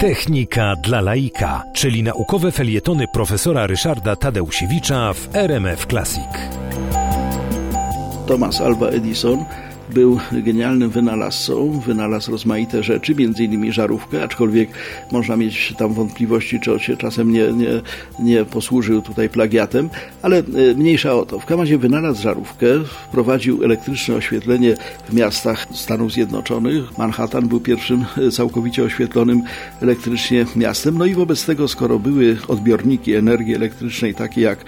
Technika dla laika, czyli naukowe felietony profesora Ryszarda Tadeusiewicza w RMF Classic. Thomas Alva Edison był genialnym wynalazcą, wynalazł rozmaite rzeczy, między innymi żarówkę, aczkolwiek można mieć tam wątpliwości, czy on się czasem nie, nie, nie posłużył tutaj plagiatem, ale e, mniejsza o to. W każdym razie wynalazł żarówkę, wprowadził elektryczne oświetlenie w miastach Stanów Zjednoczonych. Manhattan był pierwszym e, całkowicie oświetlonym elektrycznie miastem, no i wobec tego, skoro były odbiorniki energii elektrycznej takie jak,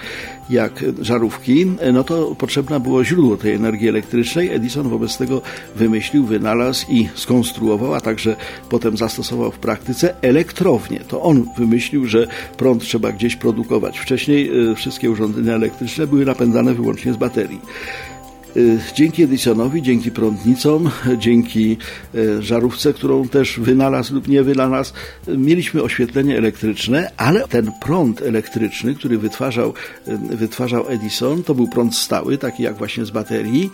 jak żarówki, e, no to potrzebne było źródło tej energii elektrycznej. Edison wobec tego wymyślił, wynalazł i skonstruował, a także potem zastosował w praktyce elektrownię. To on wymyślił, że prąd trzeba gdzieś produkować. Wcześniej e, wszystkie urządzenia elektryczne były napędzane wyłącznie z baterii. Y, dzięki Edisonowi, dzięki prądnicom, dzięki y, żarówce, którą też wynalazł lub nie wynalazł, mieliśmy oświetlenie elektryczne, ale ten prąd elektryczny, który wytwarzał, y, wytwarzał Edison, to był prąd stały, taki jak właśnie z baterii.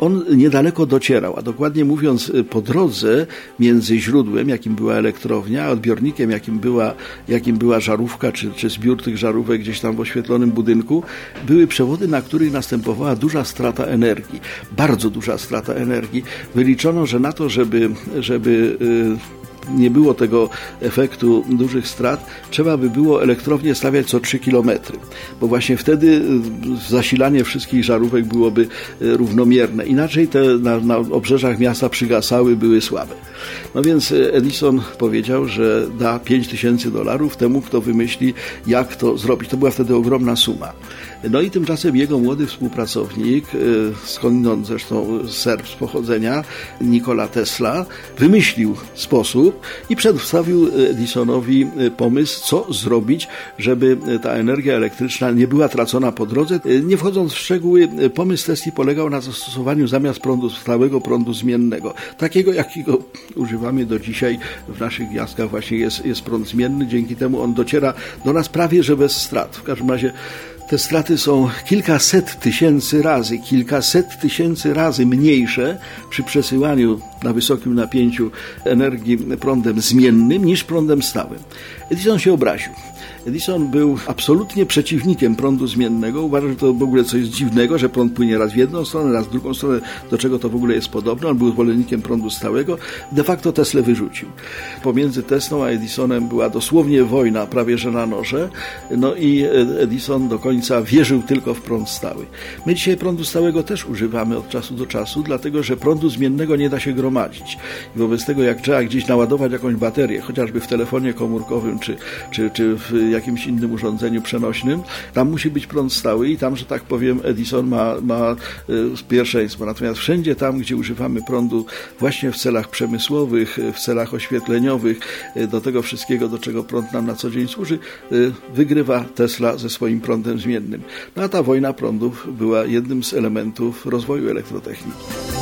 On niedaleko docierał, a dokładnie mówiąc, po drodze między źródłem, jakim była elektrownia, a odbiornikiem, jakim była, jakim była żarówka, czy, czy zbiór tych żarówek gdzieś tam w oświetlonym budynku, były przewody, na których następowała duża strata energii energii. Bardzo duża strata energii. Wyliczono, że na to, żeby, żeby y, nie było tego efektu dużych strat, trzeba by było elektrownię stawiać co 3 km, bo właśnie wtedy y, zasilanie wszystkich żarówek byłoby y, równomierne. Inaczej te na, na obrzeżach miasta przygasały, były słabe. No więc Edison powiedział, że da 5 tysięcy dolarów temu, kto wymyśli, jak to zrobić. To była wtedy ogromna suma. No i tymczasem jego młody współpracownik, y, skądinąd zresztą Serb z pochodzenia, Nikola Tesla, wymyślił sposób i przedstawił Edisonowi y, pomysł, co zrobić, żeby ta energia elektryczna nie była tracona po drodze. Y, nie wchodząc w szczegóły, pomysł Tesli polegał na zastosowaniu zamiast prądu stałego prądu zmiennego, takiego jakiego używamy do dzisiaj w naszych gwiazdkach właśnie jest, jest prąd zmienny, dzięki temu on dociera do nas prawie że bez strat. W każdym razie te straty są kilkaset tysięcy razy, kilkaset tysięcy razy mniejsze przy przesyłaniu na wysokim napięciu energii prądem zmiennym niż prądem stałym. Edison się obraził. Edison był absolutnie przeciwnikiem prądu zmiennego. Uważał, że to w ogóle coś dziwnego, że prąd płynie raz w jedną stronę, raz w drugą stronę, do czego to w ogóle jest podobne. On był zwolennikiem prądu stałego. De facto Tesla wyrzucił. Pomiędzy Teslą a Edisonem była dosłownie wojna, prawie że na noże. No i Edison do końca wierzył tylko w prąd stały. My dzisiaj prądu stałego też używamy od czasu do czasu, dlatego że prądu zmiennego nie da się gromadzić. I wobec tego, jak trzeba gdzieś naładować jakąś baterię, chociażby w telefonie komórkowym czy, czy, czy w jakimś innym urządzeniu przenośnym. Tam musi być prąd stały i tam, że tak powiem, Edison ma, ma y, pierwszeństwo. Natomiast wszędzie tam, gdzie używamy prądu właśnie w celach przemysłowych, w celach oświetleniowych, y, do tego wszystkiego, do czego prąd nam na co dzień służy, y, wygrywa Tesla ze swoim prądem zmiennym. No a ta wojna prądów była jednym z elementów rozwoju elektrotechniki.